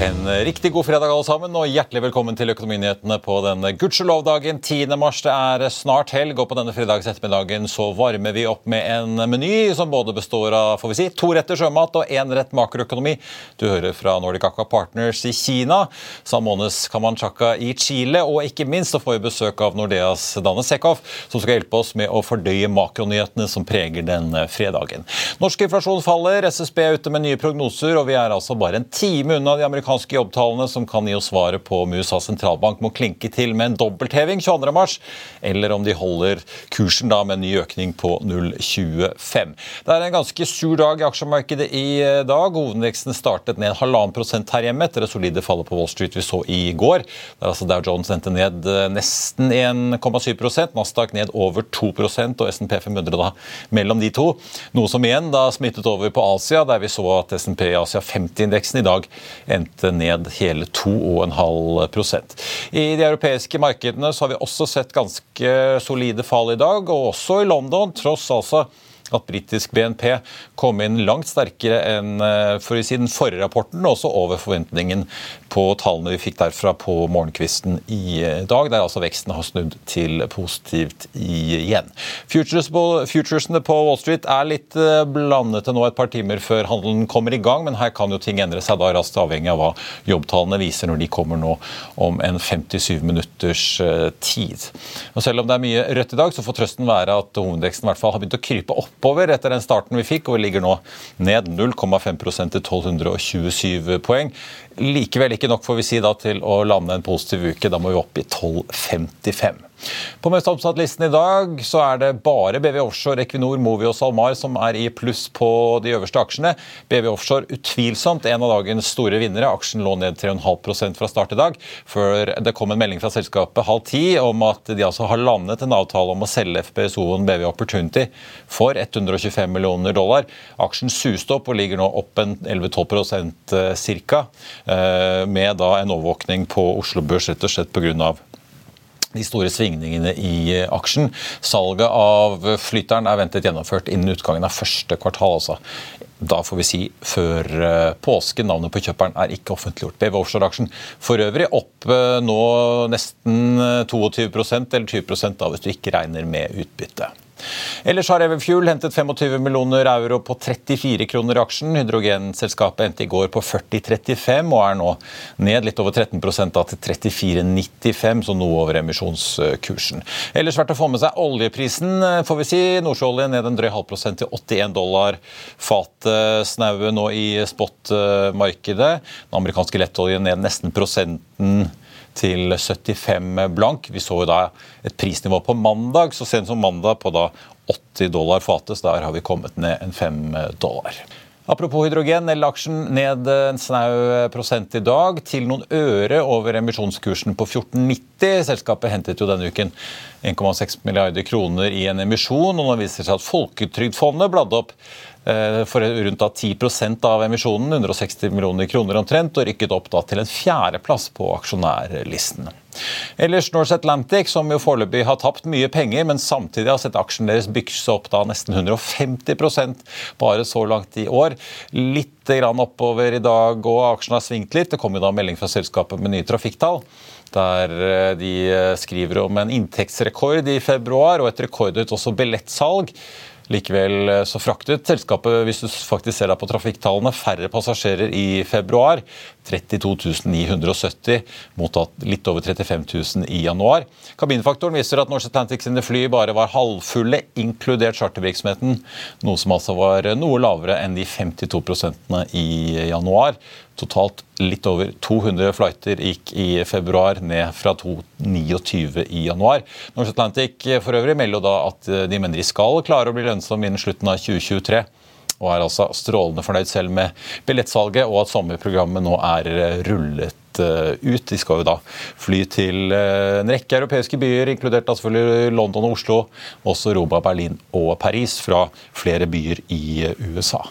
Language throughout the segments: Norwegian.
En riktig god fredag alle sammen, og hjertelig velkommen til Økonominyhetene på denne gudskjelov-dagen 10. mars. Det er snart helg, og på denne fredags ettermiddagen så varmer vi opp med en meny som både består av får vi si, to retter sjømat og én rett makroøkonomi. Du hører fra Nordic Aqua Partners i Kina, Samones Kamanchaka i Chile, og ikke minst så får vi besøk av Nordeas Danne Sekhoff, som skal hjelpe oss med å fordøye makronyhetene som preger denne fredagen. Norsk inflasjon faller, SSB er ute med nye prognoser, og vi er altså bare en time unna de amerikanske amerikanske jobbtallene som kan gi oss svaret på om USAs sentralbank må klinke til med en dobbeltheving 22.3, eller om de holder kursen da med en ny økning på 0,25. Det er en ganske sur dag i aksjemarkedet i dag. Hovedveksten startet ned halvannen prosent her hjemme etter det solide fallet på Wall Street vi så i går. Der altså Dow Jones endte ned nesten 1,7% Nasdaq ned over 2% og SNP 500 da mellom de to. Noe som igjen da smittet over på Asia, der vi så at SNP Asia 50-indeksen i dag endte ned hele 2,5% I de europeiske markedene så har vi også sett ganske solide fall i dag, og også i London, tross altså at britisk BNP kom inn langt sterkere enn for å si den forrige rapporten, og også over forventningen på tallene vi fikk derfra på morgenkvisten i dag, der altså veksten har snudd til positivt igjen. Futures på, futuresene på Wall Street er litt blandete nå et par timer før handelen kommer i gang, men her kan jo ting endre seg da raskt avhengig av hva jobbtallene viser når de kommer nå om en 57 minutters tid. Og Selv om det er mye rødt i dag, så får trøsten være at hovedveksten i hvert fall har begynt å krype opp oppover etter den starten vi fikk, og vi ligger nå ned 0,5% til 1227 poeng. Likevel ikke nok får vi si da til å lande en positiv uke. Da må vi opp i 1255. På mest oppsatt-listen i dag så er det bare BV Offshore, Equinor, Movi og SalMar som er i pluss på de øverste aksjene. BV Offshore utvilsomt en av dagens store vinnere. Aksjen lå ned 3,5% fra start i dag, før det kom en melding fra selskapet halv ti om at de altså har landet en avtale om å selge FPSO-en BV Opportunity for 125 millioner dollar. Aksjen suste opp og ligger nå opp en 11-12 ca., med da en overvåkning på Oslo Børs rett og slett pga de store svingningene i aksjen. Salget av flytteren er ventet gjennomført innen utgangen av første kvartal. altså. Da får vi si før påske. Navnet på kjøperen er ikke offentliggjort. BV Offshore-aksjen for øvrig opp nå nesten 22% eller 20 da, hvis du ikke regner med utbytte. Ellers har Everfuel hentet 25 millioner euro på 34 kroner i aksjen. Hydrogenselskapet endte i går på 40,35 og er nå ned litt over 13 da til 34,95, så noe over emisjonskursen. Ellers verdt å få med seg oljeprisen, får vi si. Nordsjøolje ned en drøy halv prosent til 81 dollar fatet snaue nå i spot-markedet. Den amerikanske lettoljen ned nesten prosenten til 75 blank. Vi så jo da et prisnivå på mandag, så sent som mandag på da 80 dollar fates. Der har vi kommet ned en 5 dollar. Apropos hydrogen, Nell-aksjen ned en snau prosent i dag, til noen øre over emisjonskursen på 14,90. Selskapet hentet jo denne uken 1,6 milliarder kroner i en emisjon, og nå viser det seg at Folketrygdfondet bladde opp for rundt da 10% av emisjonen, 160 millioner kroner omtrent, og rykket opp da til en fjerdeplass på aksjonærlisten. Ellers Norse Atlantic, som jo foreløpig har tapt mye penger, men samtidig har sett aksjen deres bykse opp da nesten 150% bare så langt i år. Litt grann oppover i dag, og aksjen har svingt litt. Det kom jo da melding fra selskapet med nye trafikktall. der de skriver om en inntektsrekord i februar og et rekordhøyt også billettsalg. Likevel eh, så fraktet selskapet, hvis du faktisk ser deg på trafikktallene, færre passasjerer i februar. 32 970 mot litt over 35.000 i januar. Kabinfaktoren viser at Norse Atlantic sine fly bare var halvfulle, inkludert chartervirksomheten, noe som altså var noe lavere enn de 52% i januar. Totalt litt over 200 flighter gikk i februar, ned fra 229 i januar. Norse Atlantic for øvrig melder da at de mener de skal klare å bli lønnsomme innen slutten av 2023 og er altså strålende fornøyd selv med billettsalget og at sommerprogrammet nå er rullet eh, ut. De skal jo da fly til eh, en rekke europeiske byer, inkludert da selvfølgelig London og Oslo, også Roma, Berlin og Paris, fra flere byer i USA.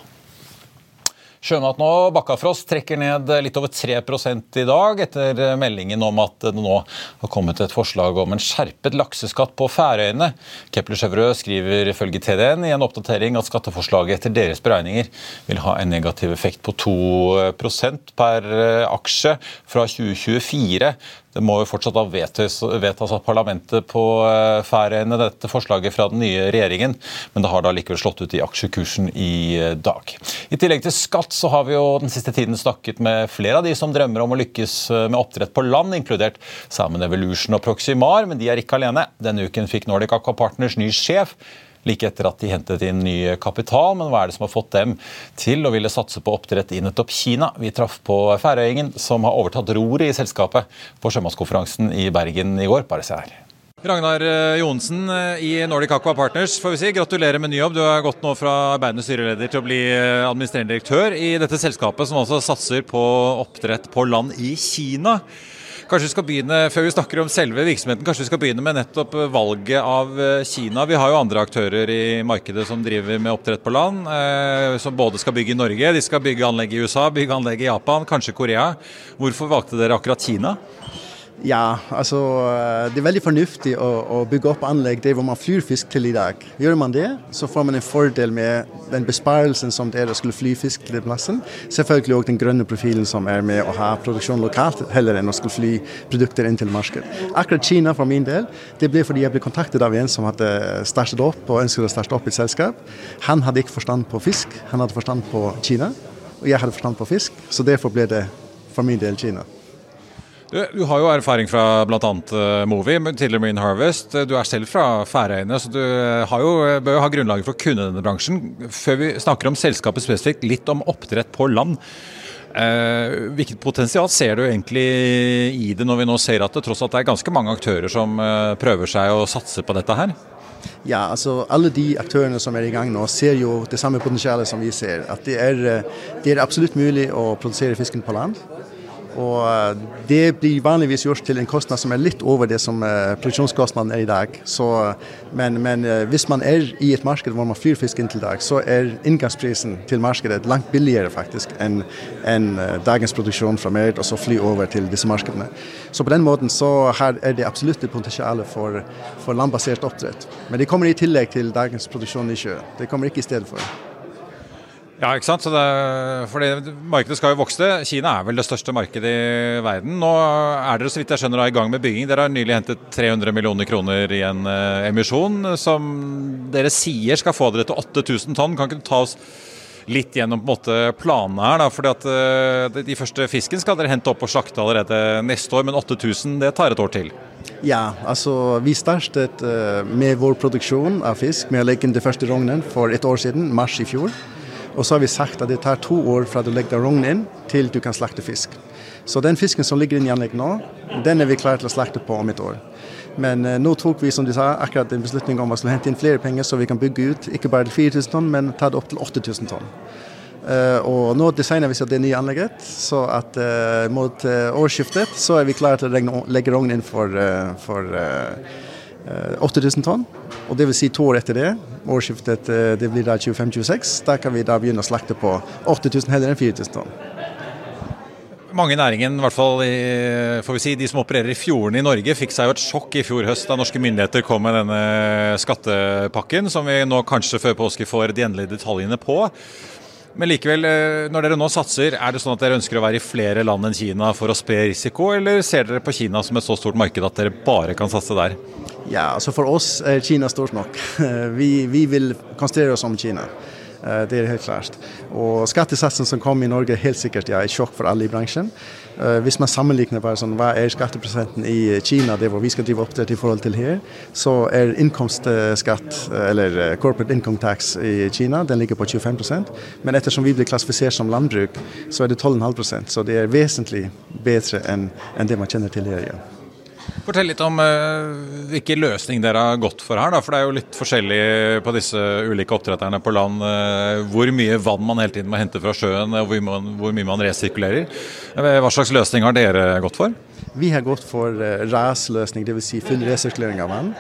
Sjømat nå, Bakkafrost trekker ned litt over 3 i dag, etter meldingen om at det nå har kommet et forslag om en skjerpet lakseskatt på Færøyene. Kepler Chevrø skriver ifølge TDN i en oppdatering at skatteforslaget etter deres beregninger vil ha en negativ effekt på 2% per aksje fra 2024. Det må jo fortsatt vedtas, vedtas av parlamentet på eh, Færøyene, dette forslaget fra den nye regjeringen, men det har da likevel slått ut i aksjekursen i eh, dag. I tillegg til skatt så har vi jo den siste tiden snakket med flere av de som drømmer om å lykkes eh, med oppdrett på land, inkludert Salmon Evolution og Proximar, men de er ikke alene. Denne uken fikk Nordic Aqua Partners ny sjef like etter at de hentet inn ny kapital. Men hva er det som har fått dem til å ville satse på oppdrett i nettopp Kina? Vi traff på Færøyingen, som har overtatt roret i selskapet på sjømannskonferansen i Bergen i går. Bare se her. Ragnar eh, Johnsen eh, i Nordic Aqua Partners, får vi si. gratulerer med ny jobb. Du har gått nå fra arbeidende styreleder til å bli eh, administrerende direktør i dette selskapet, som altså satser på oppdrett på land i Kina. Kanskje vi skal begynne, Før vi snakker om selve virksomheten, kanskje vi skal begynne med nettopp valget av eh, Kina. Vi har jo andre aktører i markedet som driver med oppdrett på land, eh, som både skal bygge i Norge, de skal bygge anlegg i USA, bygge anlegg i Japan, kanskje Korea. Hvorfor valgte dere akkurat Kina? Ja, altså eh, det er veldig fornuftig å, å bygge opp anlegg der hvor man flyr fisk til i dag. Gjør man det, så får man en fordel med den besparelsen som det er å skulle fly fisk til plassen. Selvfølgelig òg den grønne profilen som er med å ha produksjon lokalt, heller enn å skulle fly produkter inn til markedet. Akkurat Kina for min del, det ble fordi jeg ble kontaktet av en som hadde startet opp og ønsket å starte opp et selskap. Han hadde ikke forstand på fisk, han hadde forstand på Kina, og jeg hadde forstand på fisk, så derfor ble det for min del Kina. Du, du, har jo erfaring fra bl.a. Eh, Movi, tidligere Marine Harvest. Du er selv fra Færøyene, så du har jo, bør jo ha grunnlaget for å kunne denne bransjen. Før vi snakker om selskapet spesifikt, litt om oppdrett på land. Eh, hvilket potensial ser du egentlig i det, når vi nå ser at det tross alt er ganske mange aktører som eh, prøver seg å satse på dette her? Ja, altså alle de aktørene som er i gang nå, ser jo det samme potensialet som vi ser. At det er, eh, det er absolutt mulig å produsere fisken på land. Og det blir vanligvis gjort til en kostnad som er litt over det som uh, produksjonskostnaden er i dag. Så, men men uh, hvis man er i et marked hvor man flyr fisk inn til dag, så er inngangsprisen til markedet langt billigere faktisk enn en, uh, dagens produksjon fra Merit og så fly over til disse markedene. Så på den måten så her er det absolutt et potensial for, for landbasert oppdrett. Men det kommer i tillegg til dagens produksjon i sjø. Det kommer ikke i stedet for. Ja, ikke sant. Det, fordi markedet skal jo vokse. Kina er vel det største markedet i verden. Nå er dere så vidt jeg skjønner i gang med bygging. Dere har nylig hentet 300 millioner kroner i en uh, emisjon som dere sier skal få dere til 8000 tonn. Kan ikke du ta oss litt gjennom på en måte planene her? da, fordi at uh, De første fisken skal dere hente opp og slakte allerede neste år, men 8000 det tar et år til? Ja, altså vi startet uh, med vår produksjon av fisk med å legge det første rognen for et år siden, mars i fjor. Og så har vi sagt at det tar to år fra du legger rognen inn til du kan slakte fisk. Så den fisken som ligger inne i anlegget nå, den er vi klare til å slakte på om et år. Men eh, nå tok vi som du sa, akkurat en beslutning om å hente inn flere penger så vi kan bygge ut ikke bare til 4000 tonn, men ta det opp til 8000 tonn. Uh, og nå designer vi så det nye anlegget, så at uh, mot årsskiftet så er vi klare til å legge rognen inn for, for 8000 tonn. Og det vil si to år etter det, årsskiftet eh, det blir da 25-26, da kan vi da begynne å slakte på 8000 heller enn 4000 tonn. Mange i næringen, i hvert fall får vi si, de som opererer i fjordene i Norge, fikk seg jo et sjokk i fjor høst da norske myndigheter kom med denne skattepakken, som vi nå kanskje før påske får de endelige detaljene på. Men likevel, eh, når dere nå satser, er det sånn at dere ønsker å være i flere land enn Kina for å spre risiko, eller ser dere på Kina som et så stort marked at dere bare kan satse der? Ja, altså For oss er Kina stort nok. Vi, vi vil konsentrere oss om Kina. Eh, det er helt klart. Og Skattesatsen som kom i Norge, er helt sikkert ja, et sjokk for alle i bransjen. Eh, hvis man sammenligner bare sånn, hva er skatteprosenten i Kina, det hvor vi skal drive oppdrett i forhold til her, så er innkomstskatt, eh, eller corporate income tax i Kina, den ligger på 25% Men ettersom vi blir klassifisert som landbruk, så er det 12,5% Så det er vesentlig bedre enn det man kjenner til her. Ja. Fortell litt om uh, hvilken løsning dere har gått for her. Da, for det er jo litt forskjellig på disse ulike oppdretterne på land. Uh, hvor mye vann man hele tiden må hente fra sjøen, og hvor, man, hvor mye man resirkulerer. Uh, hva slags løsning har dere gått for? Vi har gått for RAS-løsning, dvs. Si full resirkulering av vann.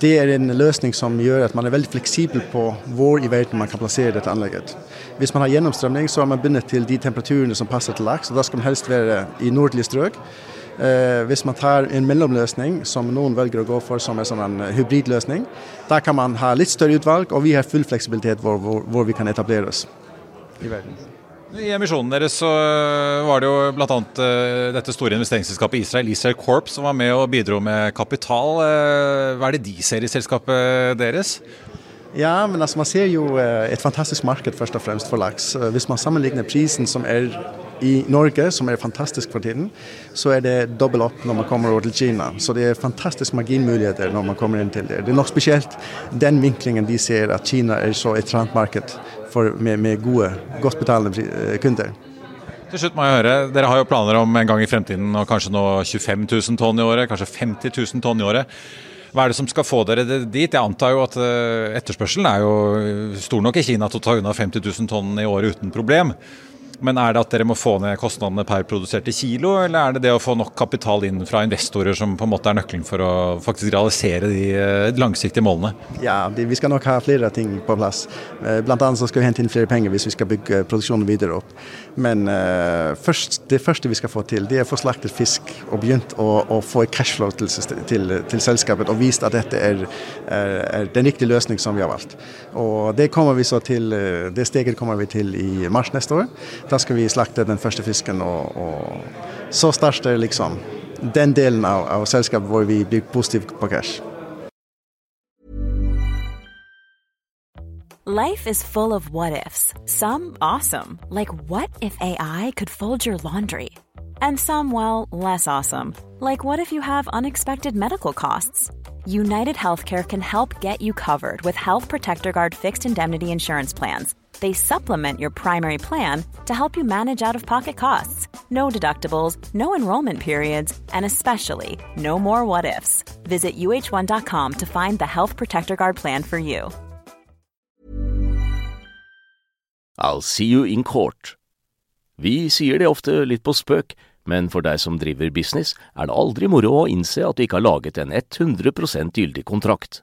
Det er en løsning som gjør at man er veldig fleksibel på hvor i verden man kan plassere dette anlegget. Hvis man har gjennomstrømning, så er man bundet til de temperaturene som passer til laks. og Da skal man helst være i nordlige strøk. Eh, hvis man tar en mellomløsning, som noen velger å gå for som er sånn en hybridløsning, da kan man ha litt større utvalg, og vi har full fleksibilitet hvor, hvor, hvor vi kan etablere oss i verden. I emisjonen deres så var det jo bl.a. Uh, dette store investeringsselskapet Israel, Israel Corp, som var med og bidro med kapital. Hva er det de ser i selskapet deres? Ja, men altså, man ser jo et fantastisk marked først og fremst for laks. hvis man sammenligner prisen som er i Norge, som er fantastisk for tiden, så er det dobbelt opp når man kommer over til Kina. Så det er fantastiske marginmuligheter når man kommer inn til det. Det er nok spesielt den vinklingen de ser at Kina er så et marked med, med gode, godt betalende eh, kunder. Til slutt må jeg høre, Dere har jo planer om en gang i fremtiden og kanskje nå 25 000 tonn i året, kanskje 50 000 tonn i året. Hva er det som skal få dere dit? Jeg antar jo at eh, etterspørselen er jo stor nok i Kina til å ta unna 50 000 tonn i året uten problem. Men er det at dere må få ned kostnadene per produserte kilo, eller er det det å få nok kapital inn fra investorer som på en måte er nøkkelen for å faktisk realisere de eh, langsiktige målene? Ja, vi skal nok ha flere ting på plass. Eh, blant annet så skal vi hente inn flere penger hvis vi skal bygge produksjonen videre opp. Men uh, først, det første vi skal få til, det er å få slaktet fisk og begynt å, å få et cashflow til, til, til, selskapet og vist at dette er, er, er, den riktige løsning som vi har valgt. Og det, vi så til, det steget kommer vi til i mars neste år. Da skal vi slakte den første fisken, og, og så starter liksom den delen av, av selskapet hvor vi blir positive på cash. Life is full of what ifs. Some awesome, like what if AI could fold your laundry? And some, well, less awesome, like what if you have unexpected medical costs? United Healthcare can help get you covered with Health Protector Guard fixed indemnity insurance plans they supplement your primary plan to help you manage out of pocket costs. No deductibles, no enrollment periods, and especially no more what ifs. Visit uh1.com to find the Health Protector Guard plan for you. I'll see you in court. Vi sier det ofte litt på spøk, men for deg som driver business, er det aldri moro å innse at du ikke har laget en 100 gyldig kontrakt.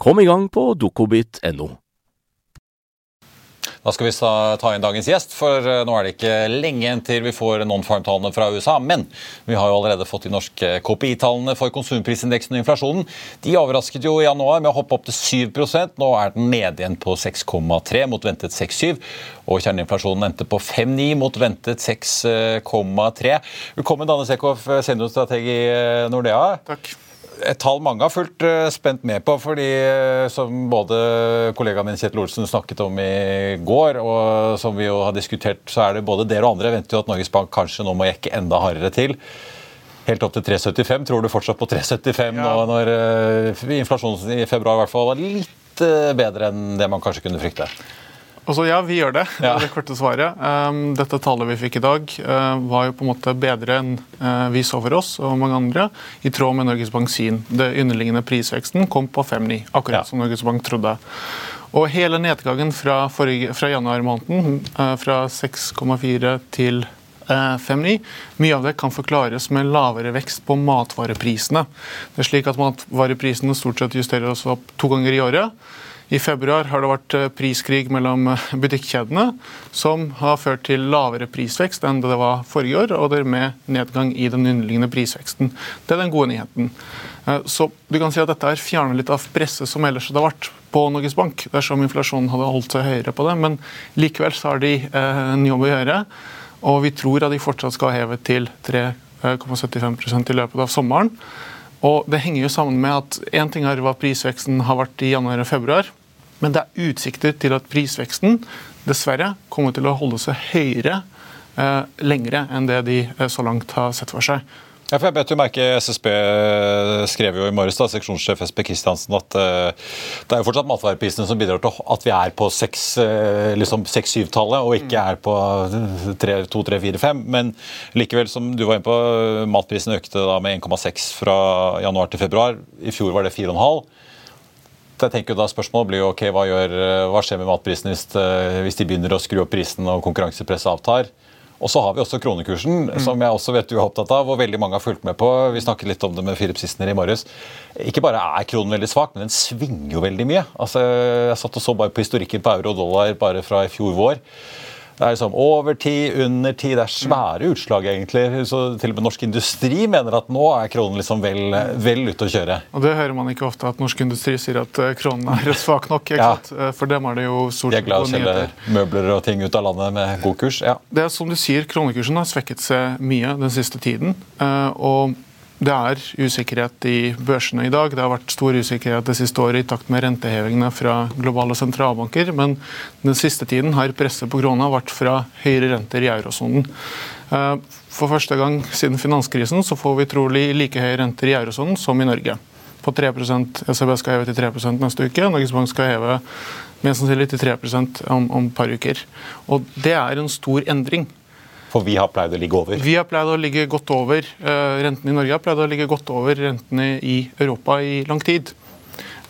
Kom i gang på dokobit.no. Da skal vi ta inn dagens gjest, for eh, nå er det ikke lenge igjen til vi får non-farm-tallene fra USA. Men vi har jo allerede fått de norske KPI-tallene for konsumprisindeksen og inflasjonen. De overrasket jo i januar med å hoppe opp til 7% Nå er den nede igjen på 6,3 mot ventet 6,7. Og kjerneinflasjonen endte på 5,9 mot ventet 6,3. Velkommen, Danne Sekhoff, seniorstrateg i eh, Nordea. Takk et tall mange har fulgt uh, spent med på. fordi uh, Som både kollegaen min Kjetil Olsen snakket om i går, og som vi jo har diskutert, så er det både dere og andre venter jo at Norges Bank kanskje nå må jekke enda hardere til. helt opp til 3,75. Tror du fortsatt på 3,75 nå når uh, inflasjonen i februar i hvert fall var litt bedre enn det man kanskje kunne frykte? Altså, ja, vi gjør det. Ja. Det korte svaret. Um, dette tallet vi fikk i dag, uh, var jo på en måte bedre enn uh, vi så for oss og mange andre, i tråd med Norges Bank sin. Det underliggende prisveksten kom på 5,9, akkurat ja. som Norges Bank trodde. Og hele nedgangen fra, forrige, fra januar måneden, uh, fra 6,4 til 5,9. Mye av det kan forklares med lavere vekst på matvareprisene. Det er slik at Matvareprisene stort sett justerer oss opp to ganger i året. I februar har det vært eh, priskrig mellom eh, butikkjedene, som har ført til lavere prisvekst enn det var forrige år, og dermed nedgang i den underliggende prisveksten. Det er den gode nyheten. Eh, så du kan si at dette er fjernet litt av presset som ellers hadde vært på Norges Bank, dersom inflasjonen hadde holdt seg høyere på det. Men likevel så har de en jobb å gjøre, og vi tror at de fortsatt skal heve til 3,75% i løpet av sommeren. Og Det henger jo sammen med at én ting er hva prisveksten har vært i januar og februar, men det er utsikter til at prisveksten dessverre kommer til å holde seg høyere eh, lengre enn det de eh, så langt har sett for seg. Ja, for jeg bet jo merke SSB skrev jo i morges, da, seksjonssjef SB Kristiansen, at uh, det er jo fortsatt matvareprisene som bidrar til at vi er på 6-7-tallet, uh, liksom og ikke er på 2-3-4-5. Men likevel, som du var inne på, matprisen økte da med 1,6 fra januar til februar. I fjor var det 4,5 jeg tenker da Spørsmålet blir jo ok, hva, gjør, hva skjer med matprisene hvis, eh, hvis, de begynner å skru opp prisen og konkurransepresset avtar? Og så har vi også kronekursen, mm. som jeg også vet du er opptatt av, og veldig mange har fulgt med på. Vi snakket litt om det med Philip Sissener i morges. Ikke bare er kronen veldig svak, men den svinger jo veldig mye. Altså, jeg satt og så bare på historikken på euro og dollar bare fra i fjor vår. Det er liksom over tid, under tid. Det er svære utslag, egentlig. Så til og med norsk industri mener at nå er kronen liksom vel, vel ute å kjøre. Og Det hører man ikke ofte, at norsk industri sier at eh, kronen er svak nok. ikke ja. Eh, for dem er det jo stort De er glad i å selge møbler og ting ut av landet med god kurs. ja. Det er som du sier, Kronekursen har svekket seg mye den siste tiden. Eh, og det er usikkerhet i børsene i dag. Det har vært stor usikkerhet det siste året i takt med rentehevingene fra globale sentralbanker. Men den siste tiden har presset på krona vært fra høyere renter i eurosonen. Eh, for første gang siden finanskrisen så får vi trolig like høye renter i eurosonen som i Norge. På 3% ECB skal heve til 3 neste uke. Norges Bank skal heve mest sannsynlig til 3 om, et par uker. Og Det er en stor endring. For vi har pleid å ligge over? Vi har pleid å ligge godt over. Uh, rentene i Norge har pleid å ligge godt over rentene i Europa i lang tid.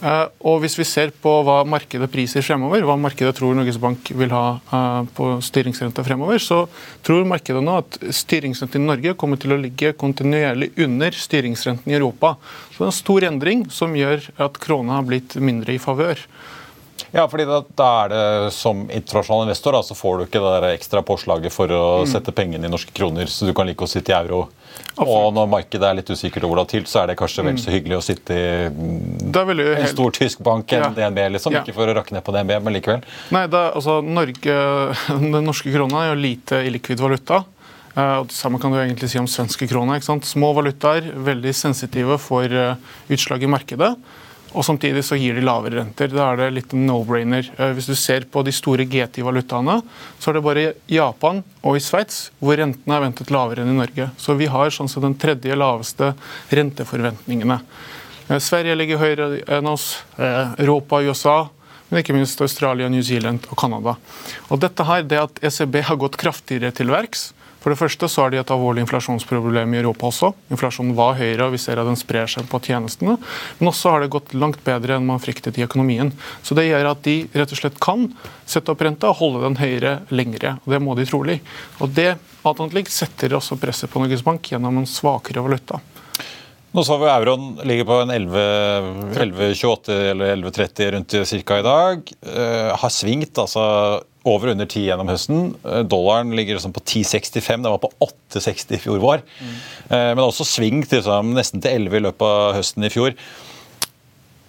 Uh, og Hvis vi ser på hva markedet priser fremover, hva markedet tror Norges Bank vil ha uh, på styringsrente fremover, så tror markedet nå at styringsrenten i Norge kommer til å ligge kontinuerlig under styringsrenten i Europa. Så det er en stor endring som gjør at krona har blitt mindre i favør. Ja, fordi da, da, er det som internasjonal investor da, så får du ikke det der ekstra påslaget for å mm. sette pengene i norske kroner, så du kan like å sitte i euro. Absolutt. Og når markedet er litt usikkert og volatilt, så er det kanskje vel mm. så hyggelig å sitte i en helt... stor tysk bank enn ja. DNB, liksom. Ja. Ikke for å rakke ned på DNB, men likevel. Nei, da, altså, Norge, Den norske krona er jo lite illikvid valuta. Uh, og Det samme kan du egentlig si om svenske krona. Små valutaer, veldig sensitive for uh, utslag i markedet. Og Samtidig så gir de lavere renter. Da er det litt no-brainer. Eh, hvis du ser på de store GT-valutaene, så er det bare Japan og i Sveits hvor rentene er ventet lavere enn i Norge. Så vi har sånn sett den tredje laveste renteforventningene. Eh, Sverige ligger høyere enn oss, eh, Europa og USA, men ikke minst Australia, New Zealand og Canada. Og dette her, det at ECB har gått kraftigere til verks, for det første så har de et alvorlig inflasjonsproblem i Europa også. Inflasjonen var høyere, og vi ser at den sprer seg på tjenestene. Men også har det gått langt bedre enn man fryktet i økonomien. Så det gjør at de rett og slett kan sette opp renta og holde den høyere lengre. og Det må de trolig. Og det setter også presset på Norges Bank gjennom en svakere valuta. Nå så vi euroen ligger på en 11,28 eller 11,30 rundt ca. i dag. Uh, har svingt altså over under 10 gjennom høsten. Eh, dollaren ligger liksom på 10,65. Den var på 8,60 i fjor vår. Mm. Men også svingt liksom, nesten til 11 i løpet av høsten i fjor.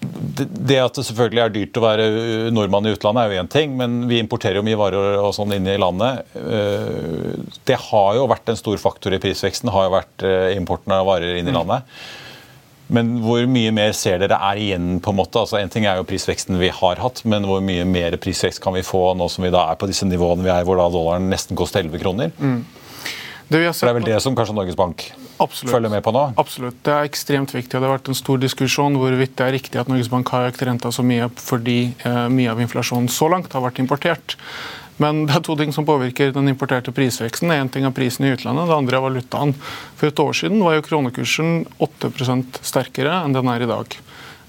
Det at det selvfølgelig er dyrt å være nordmann i utlandet, er jo én ting, men vi importerer jo mye varer og sånn inn i landet. Eh, det har jo vært en stor faktor i prisveksten, har jo vært importen av varer inn i mm. Men hvor mye mer ser dere er igjen? på En måte? Altså En ting er jo prisveksten vi har hatt, men hvor mye mer prisvekst kan vi få nå som vi da er på disse nivåene vi er, hvor da dollaren nesten koster 11 kroner? Mm. Det, det, er vel det som kanskje Norges Bank Absolutt. følger med på nå? Absolutt. Det er ekstremt viktig. og Det har vært en stor diskusjon hvorvidt det er riktig at Norges Bank har økt renta så mye fordi eh, mye av inflasjonen så langt har vært importert. Men det er to ting som påvirker den importerte prisveksten. Én ting er prisen i utlandet, det andre er valutaen. For et år siden var jo kronekursen 8% sterkere enn den er i dag.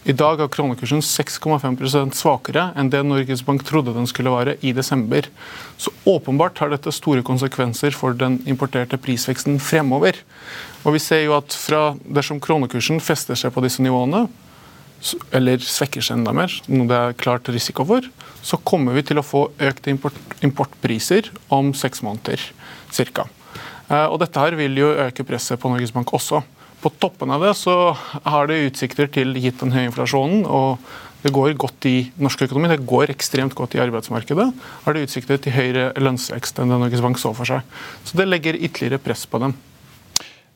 I dag er kronekursen 6,5 svakere enn det Norges Bank trodde den skulle være i desember. Så åpenbart har dette store konsekvenser for den importerte prisveksten fremover. Og vi ser jo at fra Dersom kronekursen fester seg på disse nivåene, eller svekker seg enda mer, noe det er klart risiko for, så kommer vi til å få økte import, importpriser om seks måneder ca. Eh, og dette her vil jo øke presset på Norges Bank også. På toppen av det så har det utsikter til, gitt den høye inflasjonen, og det går godt i norsk økonomi, det går ekstremt godt i arbeidsmarkedet, har det utsikter til høyere lønnsvekst enn det Norges Bank så for seg. Så det legger ytterligere press på dem.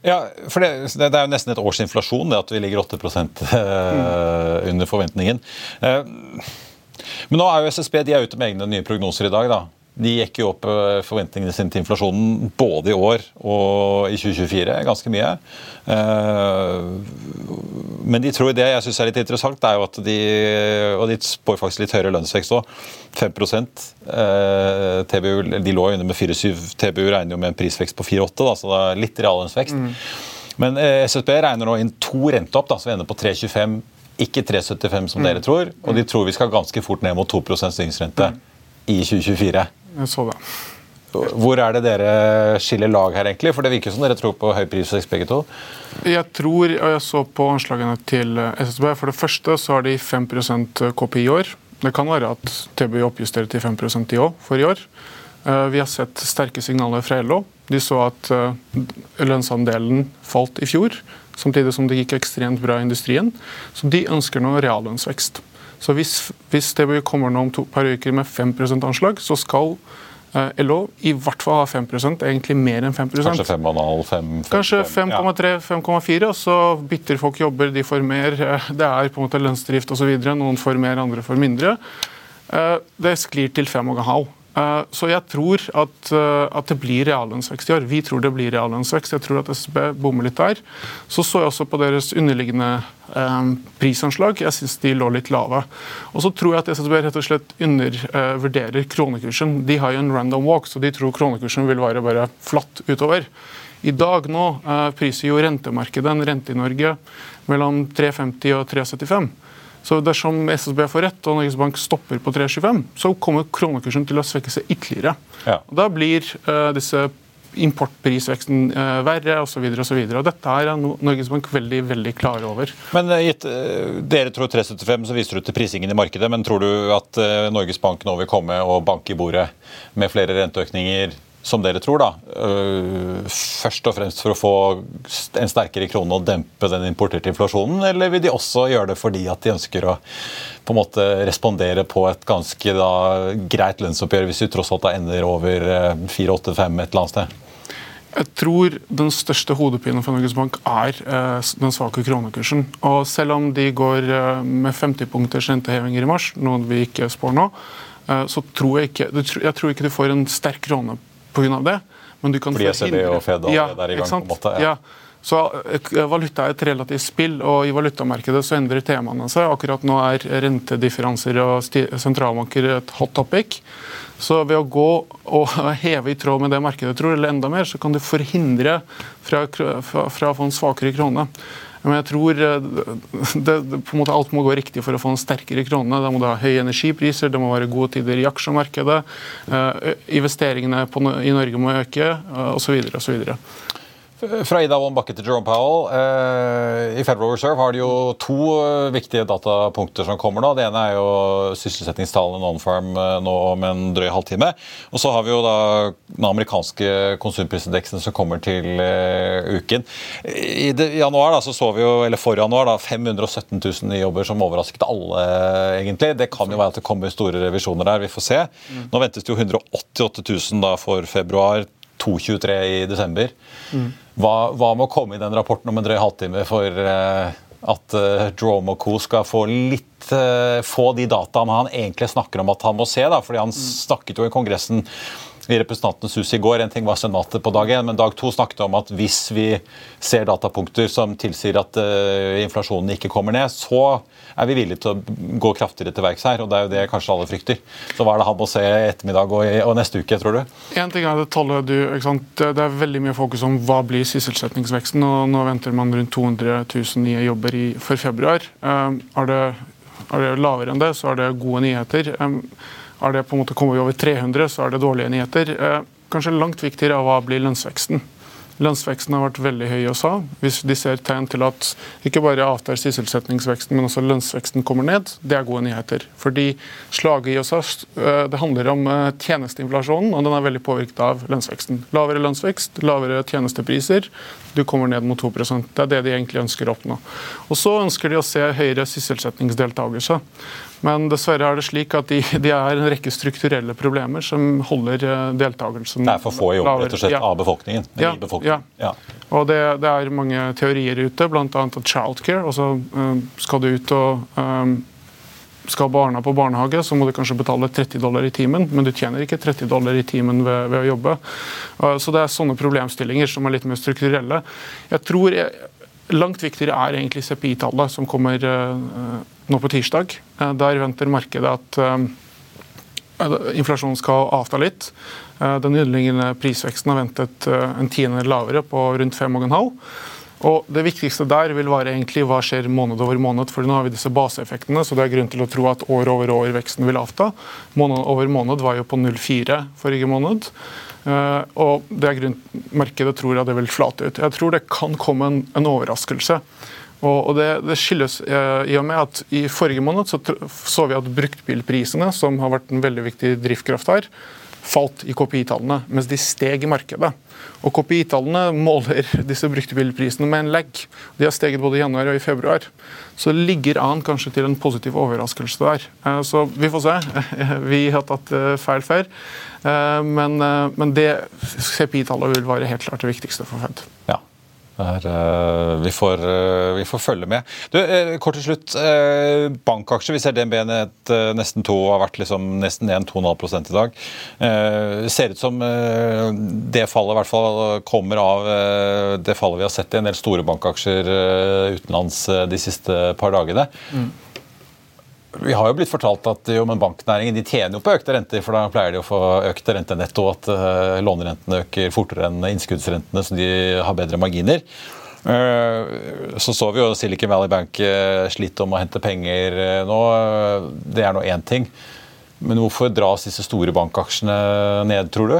Ja, for det, det, er jo nesten et års inflasjon det at vi ligger 8 eh, under forventningen. Eh, men nå er jo SSB de er ute med egne nye prognoser i dag. da. De gikk jo opp eh, forventningene sine til inflasjonen både i år og i 2024, ganske mye. Eh, men de tror det jeg syns er litt interessant, er jo at de og de spår faktisk litt høyere lønnsvekst òg. 5 eh, TBU, De lå jo under med 4,7. TBU regner jo med en prisvekst på 4,8, så det er litt reallønnsvekst. Mm. Men SSB regner nå inn to renteopp, da, som ender på 3,25, ikke 3,75 som mm. dere tror. Og de tror vi skal ganske fort ned mot 2 styringsrente mm. i 2024. Jeg så det. Hvor er det dere skiller lag her, egentlig? For det virker som dere tror på høy prisvekst begge to. Jeg tror, og jeg så på anslagene til SSB, for det første så har de 5% KPI i år. Det kan være at TBI oppjusterer til 5% i år for i år. Eh, vi har sett sterke signaler fra LO. De så at eh, lønnsandelen falt i fjor, samtidig som det gikk ekstremt bra i industrien. Så de ønsker nå reallønnsvekst. Så hvis, hvis det kommer nå om to par uker med 5 anslag, så skal eh, LO i hvert fall ha 5% egentlig mer enn 5% Kanskje 5,5? Kanskje 5,3-5,4, og så bytter folk jobber, de får mer. Det er på en måte lønnsdrift osv. Noen får mer, andre får mindre. Eh, det sklir til 5,5. Eh, så jeg tror at, eh, at, det blir reallønnsvekst i år. Vi tror det blir reallønnsvekst. Jeg tror at SB bommer litt der. Så så jeg også på deres underliggende eh, prisanslag. Jeg syns de lå litt lave. Og så tror jeg at SSB rett og slett undervurderer kronekursen. De har jo en random walk, så de tror kronekursen vil være bare flatt utover. I dag nå priser jo rentemarkedet en rente i Norge mellom 3,50 og 3,75. Så dersom SSB får rett og Norges Bank stopper på 3,25, så kommer kronekursen til å svekke seg ytterligere. Ja. Da blir uh, disse importprisveksten uh, verre osv. Dette er Norges Bank veldig veldig klar over. Men uh, gitt, Dere tror 3,75, så viser du til prisingen i markedet. Men tror du at Norges Bank nå vil komme og banke i bordet med flere renteøkninger som dere tror, da, øh, først og fremst for å få en sterkere krone og dempe den importerte inflasjonen, eller vil de også gjøre det fordi at de ønsker å på en måte respondere på et ganske da, greit lønnsoppgjør, hvis vi tross alt da ender over 4-8-5 øh, et eller annet sted? Jeg tror den største hodepinen for Norges Bank er eh, den svake kronekursen. Og selv om de går med 50 punkters rentehevinger i mars, noe vi ikke spår nå, så tror jeg ikke, jeg tror ikke du får en sterk krone pga. det. Men du kan Fordi ECB og Fed ja, er i gang? på en måte? Ja. ja. Så eh, Valuta er et relativt spill, og i valutamarkedet så endrer temaene seg. Akkurat nå er rentedifferanser og sentralbanker et hot topic. Så ved å gå og heve i tråd med det markedet tror, eller enda mer, så kan du forhindre fra, fra, fra å få en svakere krone. Men jeg tror eh, det, på en måte alt må gå riktig for å få en sterkere krone. Da må du ha høye energipriser, det må være gode tider i aksjemarkedet. Uh, investeringene i Norge må øke, osv. osv. Fra Ida Wolden Bakke til Jerome Powell. Eh, I Federal Reserve har de jo to eh, viktige datapunkter som kommer nå. Det ene er jo sysselsettingstallene non-farm eh, nå om en drøy halvtime. Og så har vi jo da den amerikanske konsumprisindeksen som kommer til uken. I, januar da, så så vi jo, eller for januar da, 517 000 nye jobber som overrasket alle, egentlig. Det kan jo være at det kommer store revisjoner der, vi får se. Mm. Nå ventes det jo 188 000 da for februar. 2,23 i desember. Mm. Hva, hva, må komme i den rapporten om en drøy halvtime for uh, at uh, Jerome og co. skal få litt uh, få de dataene han egentlig snakker om at han må se? da, fordi Han mm. snakket jo i Kongressen i Representantenes hus i går. En ting var Senatet på dag én, men dag to snakket om at hvis vi ser datapunkter som tilsier at uh, inflasjonen ikke kommer ned, så er vi villige til å gå kraftigere til verks her. og Det er jo det kanskje alle frykter. Så hva er det han må se i ettermiddag og, og neste uke, tror du? En ting er Det tallet du, det er veldig mye fokus om hva blir sysselsettingsveksten. og Nå venter man rundt 200 000 nye jobber i, for februar. Um, er, det, er, det, lavere enn det, så er det gode nyheter. Um, er det på en måte kommer vi over 300, så er det dårlige nyheter. Uh, kanskje langt viktigere av hva blir lønnsveksten. Lønnsveksten har vært veldig høy i USA. Hvis de ser tegn til at ikke bare avtar sysselsettingsveksten, men også lønnsveksten kommer ned, det er gode nyheter. Fordi slaget i USA eh, det handler om eh, tjenesteinflasjonen, og den er veldig påvirket av lønnsveksten. Lavere lønnsvekst, lavere tjenestepriser, du kommer ned mot 2 Det er det de egentlig ønsker å oppnå. Og så ønsker de å se høyere sysselsettingsdeltakelse. Men dessverre er det slik at de, de er en rekke strukturelle problemer som holder eh, deltakelsen Det er for få i jobb rett og slett ja. av befolkningen? Ja, befolkningen. ja. Og det, det, er mange teorier ute, bl.a. at childcare. Altså um, skal du ut og um, skal barna på barnehage, så må du kanskje betale 30 dollar i timen, men du tjener ikke 30 dollar i timen ved, ved å jobbe. Så det er sånne problemstillinger som er litt mer strukturelle. Jeg tror jeg, Langt viktigere er egentlig CPI-tallet, som kommer uh, nå på tirsdag. Uh, der venter markedet at inflasjonen skal avta litt. Den underliggende prisveksten har ventet en tiende lavere, på rundt 5,5. Og Det viktigste der vil være egentlig hva skjer måned over måned. for Nå har vi disse baseeffektene, så det er grunn til å tro at år over år veksten vil avta. Måned over måned var jo på 0,4 forrige måned. Uh, og det er grunn, Markedet tror at det vil flate ut. Jeg tror det kan komme en, en overraskelse. Og, og det, det, skyldes uh, i og med at i forrige måned så, så vi at bruktbilprisene, som har vært en veldig viktig drivkraft her, falt i KPI-tallene, mens de steg i markedet. Og KPI-tallene måler disse bruktbilprisene med en lag. De har steget både i januar og i februar. Så det ligger an kanskje til en positiv overraskelse der. Eh, så vi får se. Vi har tatt eh, feil før. Eh, men, men det CPI-tallet vil være helt klart det viktigste for Fed. Ja. Er, uh, vi, får, uh, vi, får, følge med. Du, uh, kort til slutt. bankaksjer. Vi ser DNB ned nesten to, har vært liksom nesten 1-2,5% i dag. ser ut som det fallet i hvert fall kommer av det fallet vi har sett i en del store bankaksjer utenlands de siste par dagene. Mm. Vi har jo blitt fortalt at jo, banknæringen de tjener jo på økte renter, for da pleier de å få økte rentenetto, at uh, lånerentene øker fortere enn innskuddsrentene, så de har bedre marginer. Uh, så så vi jo Silicon Valley Bank uh, slite om å hente penger nå. Det er nå én ting. Men hvorfor dras disse store bankaksjene ned, tror du?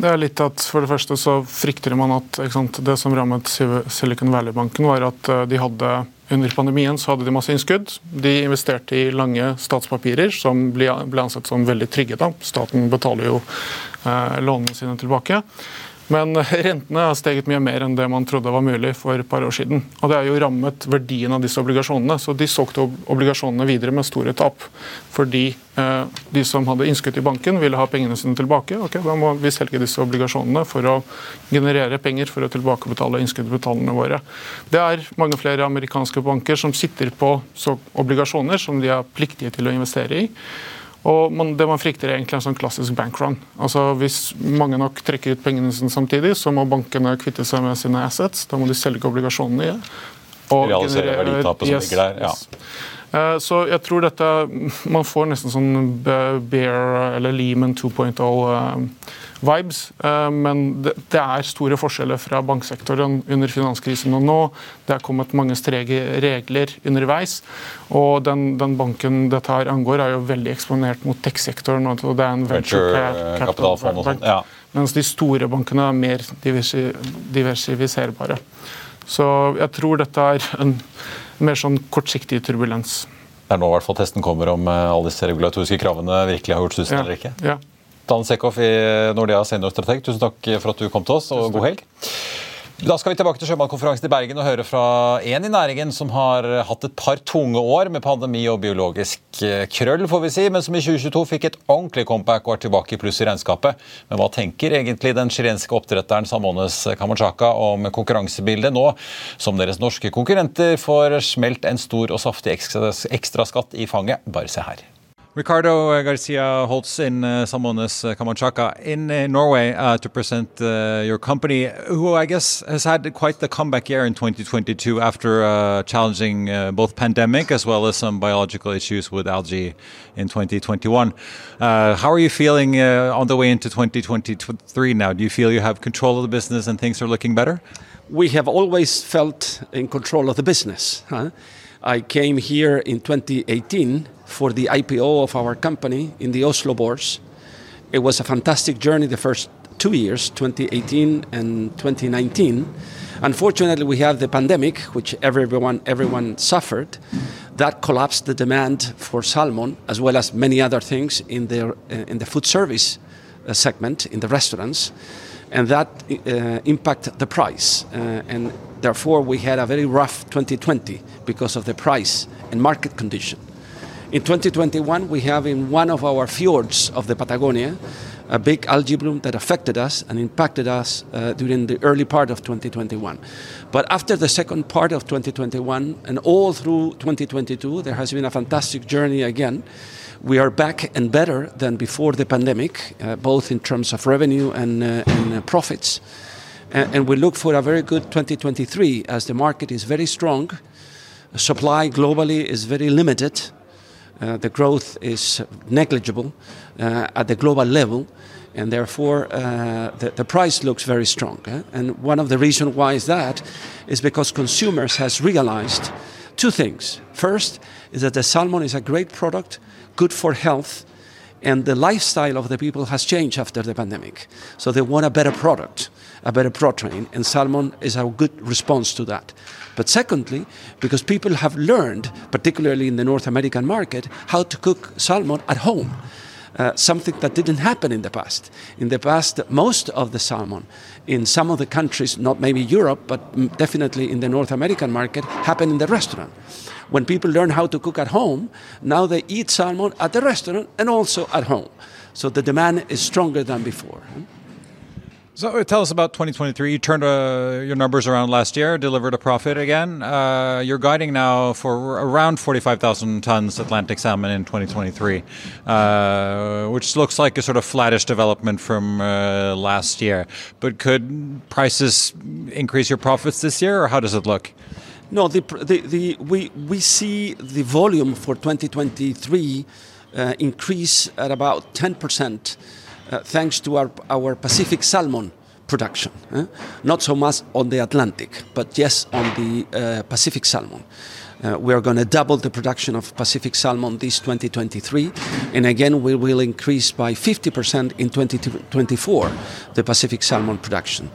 Det er litt at For det første så frykter man at sant, det som rammet Silicon Valley-banken, var at de hadde under pandemien så hadde de masse innskudd. De investerte i lange statspapirer som ble, ansett som veldig trygge. Da. Staten betaler jo eh, lånene sine tilbake. Men rentene har steget mye mer enn det man trodde var mulig for et par år siden. Og Det har jo rammet verdien av disse obligasjonene. Så de solgte obligasjonene videre med store tap. Fordi eh, de som hadde innskudd i banken, ville ha pengene sine tilbake. Ok, Da må vi selge disse obligasjonene for å generere penger for å tilbakebetale innskuddbetalene våre. Det er mange flere amerikanske banker som sitter på obligasjoner som de er pliktige til å investere i. Og man, Det man frykter, er egentlig en sånn klassisk bankrun. Altså, hvis mange nok trekker ut pengene sine samtidig, så må bankene kvitte seg med sine assets. Da må de selge obligasjonene. Og Realisere verditapet som ligger der. ja. Eh, så jeg tror dette Man får nesten sånn Bear eller Lehman 2.0 vibes. Eh, men det, er store forskjeller fra banksektoren under finanskrisen og nå. Det er kommet mange strege regler underveis. Og den, den, banken dette her angår, er jo veldig eksponert mot tech-sektoren. og det er en venture capital bank, ja. Mens de store bankene er mer diversifiserbare. Så jeg tror dette er en mer sånn kortsiktig turbulens. Det er nå i hvert fall testen kommer om eh, alle disse regulatoriske kravene virkelig har gjort susen ja. eller ikke. Ja. Dan Sekhoff i Nordea seniorstrateg, tusen takk for at du kom til oss, og god helg. Da skal vi tilbake til sjømatkonferansen i Bergen og høre fra en i næringen som har hatt et par tunge år med pandemi og biologisk eh, krøll, får vi si, men som i 2022 fikk et ordentlig comeback og er tilbake i pluss i regnskapet. Men hva tenker egentlig den chilenske oppdretteren Samones Kamanchaka om konkurransebildet nå som deres norske konkurrenter får smelt en stor og saftig ekstraskatt i fanget? Bare se her. Ricardo Garcia Holtz in uh, Salmones uh, Camanchaca in uh, Norway uh, to present uh, your company, who I guess has had quite the comeback year in 2022 after uh, challenging uh, both pandemic as well as some biological issues with algae in 2021. Uh, how are you feeling on the way into 2023 now? Do you feel you have control of the business and things are looking better? We have always felt in control of the business. Huh? I came here in 2018 for the IPO of our company in the Oslo Bourse. It was a fantastic journey the first two years, 2018 and 2019. Unfortunately, we have the pandemic, which everyone everyone suffered. That collapsed the demand for salmon, as well as many other things in the in the food service uh, segment in the restaurants, and that uh, impacted the price. Uh, and therefore, we had a very rough 2020 because of the price and market condition. In 2021, we have in one of our fjords of the Patagonia a big algae bloom that affected us and impacted us uh, during the early part of 2021. But after the second part of 2021 and all through 2022, there has been a fantastic journey again. We are back and better than before the pandemic, uh, both in terms of revenue and, uh, and uh, profits. And, and we look for a very good 2023 as the market is very strong. Supply globally is very limited. Uh, the growth is negligible uh, at the global level, and therefore uh, the, the, price looks very strong. Eh? And one of the reasons why is that is because consumers has realized two things. First is that the salmon is a great product, good for health, and the lifestyle of the people has changed after the pandemic. So they want a better product, a better protein, and salmon is a good response to that. But secondly, because people have learned, particularly in the North American market, how to cook salmon at home. Uh, something that didn't happen in the past. In the past, most of the salmon in some of the countries, not maybe Europe, but definitely in the North American market, happened in the restaurant. When people learn how to cook at home, now they eat salmon at the restaurant and also at home. So the demand is stronger than before. So uh, tell us about 2023. You turned uh, your numbers around last year, delivered a profit again. Uh, you're guiding now for around 45,000 tons Atlantic salmon in 2023, uh, which looks like a sort of flattish development from uh, last year. But could prices increase your profits this year, or how does it look? No, the, the, the, we, we see the volume for 2023 uh, increase at about 10 percent uh, thanks to our, our Pacific salmon production. Eh? Not so much on the Atlantic, but yes on the uh, Pacific salmon. Uh, we are going to double the production of Pacific salmon this 2023, and again we will increase by 50% in 2024 the Pacific salmon production.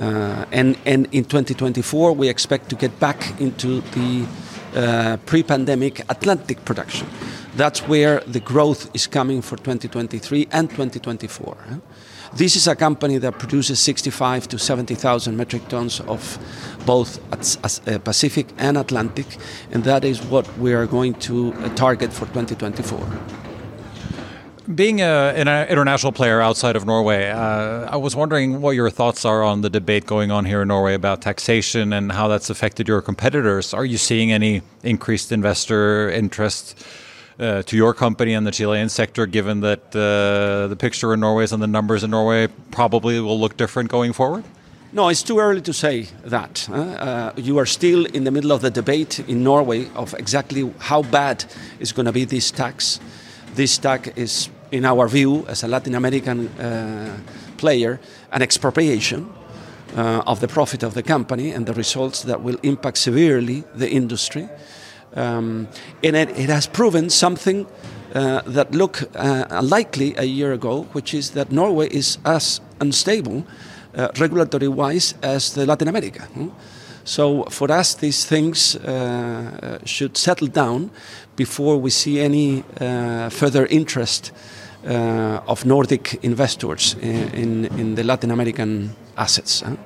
Uh, and, and in 2024 we expect to get back into the uh, pre-pandemic Atlantic production. That's where the growth is coming for 2023 and 2024. This is a company that produces 65 to 70,000 metric tons of both uh, Pacific and Atlantic, and that is what we are going to uh, target for 2024. Being a, an international player outside of Norway, uh, I was wondering what your thoughts are on the debate going on here in Norway about taxation and how that's affected your competitors. Are you seeing any increased investor interest? uh, to your company and the Chilean sector, given that uh, the picture in Norway and the numbers in Norway probably will look different going forward? No, it's too early to say that. Uh, you are still in the middle of the debate in Norway of exactly how bad is going to be this tax. This tax is, in our view, as a Latin American uh, player, an expropriation. Uh, of the profit of the company and the results that will impact severely the industry. Um, and it, it, has proven something uh, that looked uh, unlikely a year ago, which is that Norway is as unstable uh, regulatory wise as the Latin America. Hmm? So for us, these things uh, should settle down before we see any uh, further interest uh, of Nordic investors in, in, in, the Latin American assets. Huh?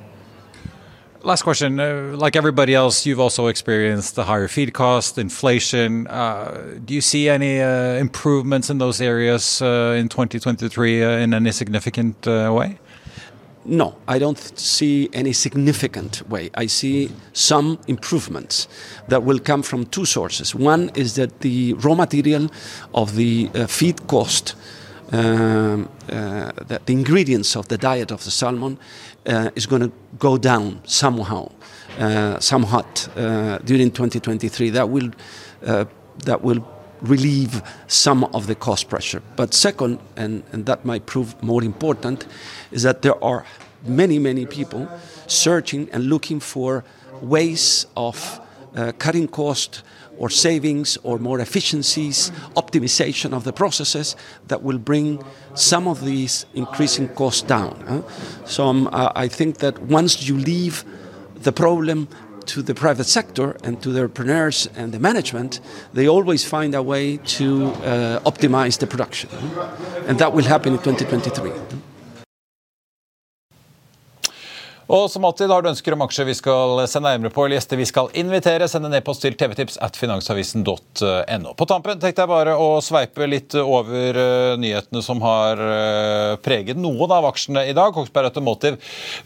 Last question. Uh, like everybody else, you've also experienced the higher feed cost, inflation. Uh, do you see any uh, improvements in those areas uh, in 2023 uh, in any significant uh, way? No, I don't see any significant way. I see some improvements that will come from two sources. One is that the raw material of the uh, feed cost, um, uh, the, the, ingredients of the diet of the salmon, uh, is going to go down somehow, uh, somewhat uh, during 2023. That will uh, that will relieve some of the cost pressure. But second, and, and that might prove more important, is that there are many, many people searching and looking for ways of uh, cutting cost or savings or more efficiencies, optimization of the processes that will bring some of these increasing costs down. Huh? So um, I think that once you leave the problem to the private sector and to the entrepreneurs and the management, they always find a way to uh, optimize the production. And that will happen in 2023. Og som alltid har du ønsker om aksjer vi skal se nærmere på, eller gjester vi skal invitere, send en e-post til tvtips at finansavisen.no. På tampen tenkte jeg bare å sveipe litt over uh, nyhetene som har uh, preget noen av aksjene i dag. Kongsberg Automotive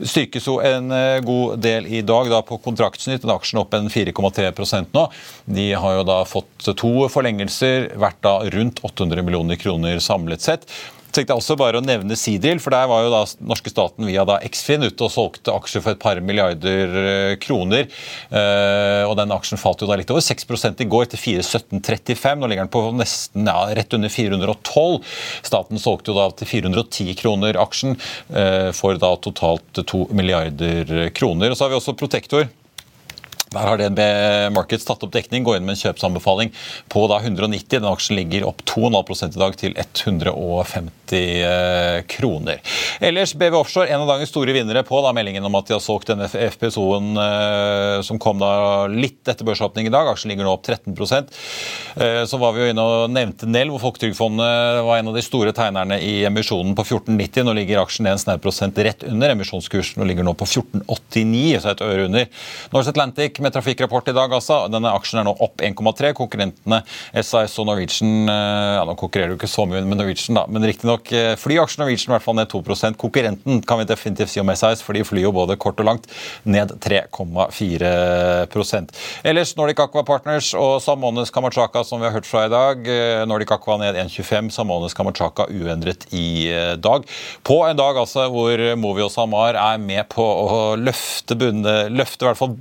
styrkes jo en god del i dag da på kontraktsnytt. Den aksjen opp en 4,3% nå. De har jo da fått to forlengelser, verdt da rundt 800 millioner kroner samlet sett tenkte jeg også bare å nevne Sidril, for der var jo da norske staten via da Eksfin ute og solgte aksjer for et par milliarder eh, kroner. Uh, og den aksjen falt jo da litt over 6 i går til 417,35. Nå ligger den på nesten ja, rett under 412. Staten solgte jo da til 410 kroner aksjen uh, for da totalt 2 milliarder kroner. Og så har vi også Protektor. Der har DNB Markets tatt opp dekning, gå inn med en kjøpsanbefaling på da 190. Den aksjen ligger opp 2,5 i dag til 150 eh, kroner. Ellers BV Offshore, en av dagens store vinnere på da meldingen om at de har solgt denne FPSO-en eh, som kom da litt etter børsåpning i dag. Aksjen ligger nå opp 13 eh, Så var vi jo inne og nevnte Nell, hvor Folketrygdfondet var en av de store tegnerne i emisjonen på 14,90. Nå ligger aksjen en snau prosent rett under emisjonskursen og ligger nå på 14,89, så et øre under. Norse Atlantic med trafikkrapport i dag. altså. Denne aksjen er nå opp 1,3. Konkurrentene SAS og Norwegian ja, Nå konkurrerer du ikke så mye med Norwegian, da, men riktignok eh, flyaksjen Norwegian i hvert fall ned 2% Konkurrenten kan vi definitivt si om SAS, for de flyr jo både kort og langt, ned 3,4% Ellers Nordic Aqua Partners og Samones Kamachaka, som vi har hørt fra i dag. Eh, Nordic Aqua ned 1,25, Samones Kamachaka uendret i eh, dag. På en dag altså hvor Movi og SalMar er med på å løfte bunne, løfte i hvert fall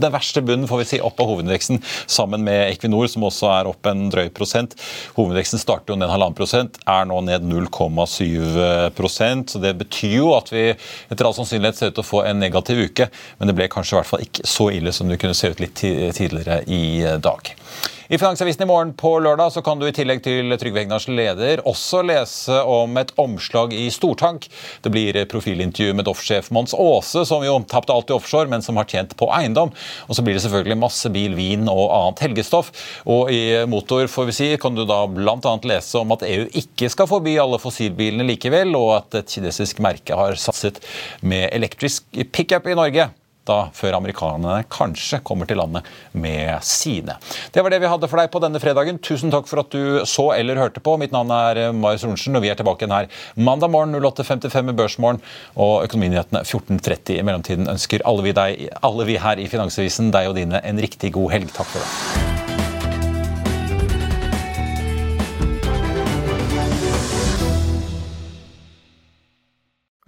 det verste verste bunnen får vi si, opp av hovedindeksen sammen med Equinor, som også er opp en drøy prosent. Hovedindeksen starter jo ned halvannen prosent, er nå ned 0,7% så Det betyr jo at vi etter all sannsynlighet ser ut til å få en negativ uke, men det ble kanskje i hvert fall ikke så ille som det kunne se ut litt tidligere i dag. I Finansavisen i morgen på lørdag så kan du i tillegg til Trygve Hegnars leder også lese om et omslag i stortank. Det blir profilintervju med Doff-sjef Mons Aase, som jo tapte alt i offshore, men som har tjent på eiendom. Og så blir det selvfølgelig masse bil, vin og annet helgestoff. Og i Motor får vi si, kan du da bl.a. lese om at EU ikke skal forby alle fossilbilene likevel, og at et kinesisk merke har satset med elektrisk pickup i Norge da før amerikanerne kanskje kommer til landet med sine. Det var det vi hadde for deg på denne fredagen. Tusen takk for at du så eller hørte på. Mitt navn er Marius Ronsen, og vi er tilbake igjen her mandag morgen 08.55 med Børsmorgen og Økonominyhetene 14.30. I mellomtiden ønsker alle vi, deg, alle vi her i Finansavisen deg og dine en riktig god helg. Takk for det.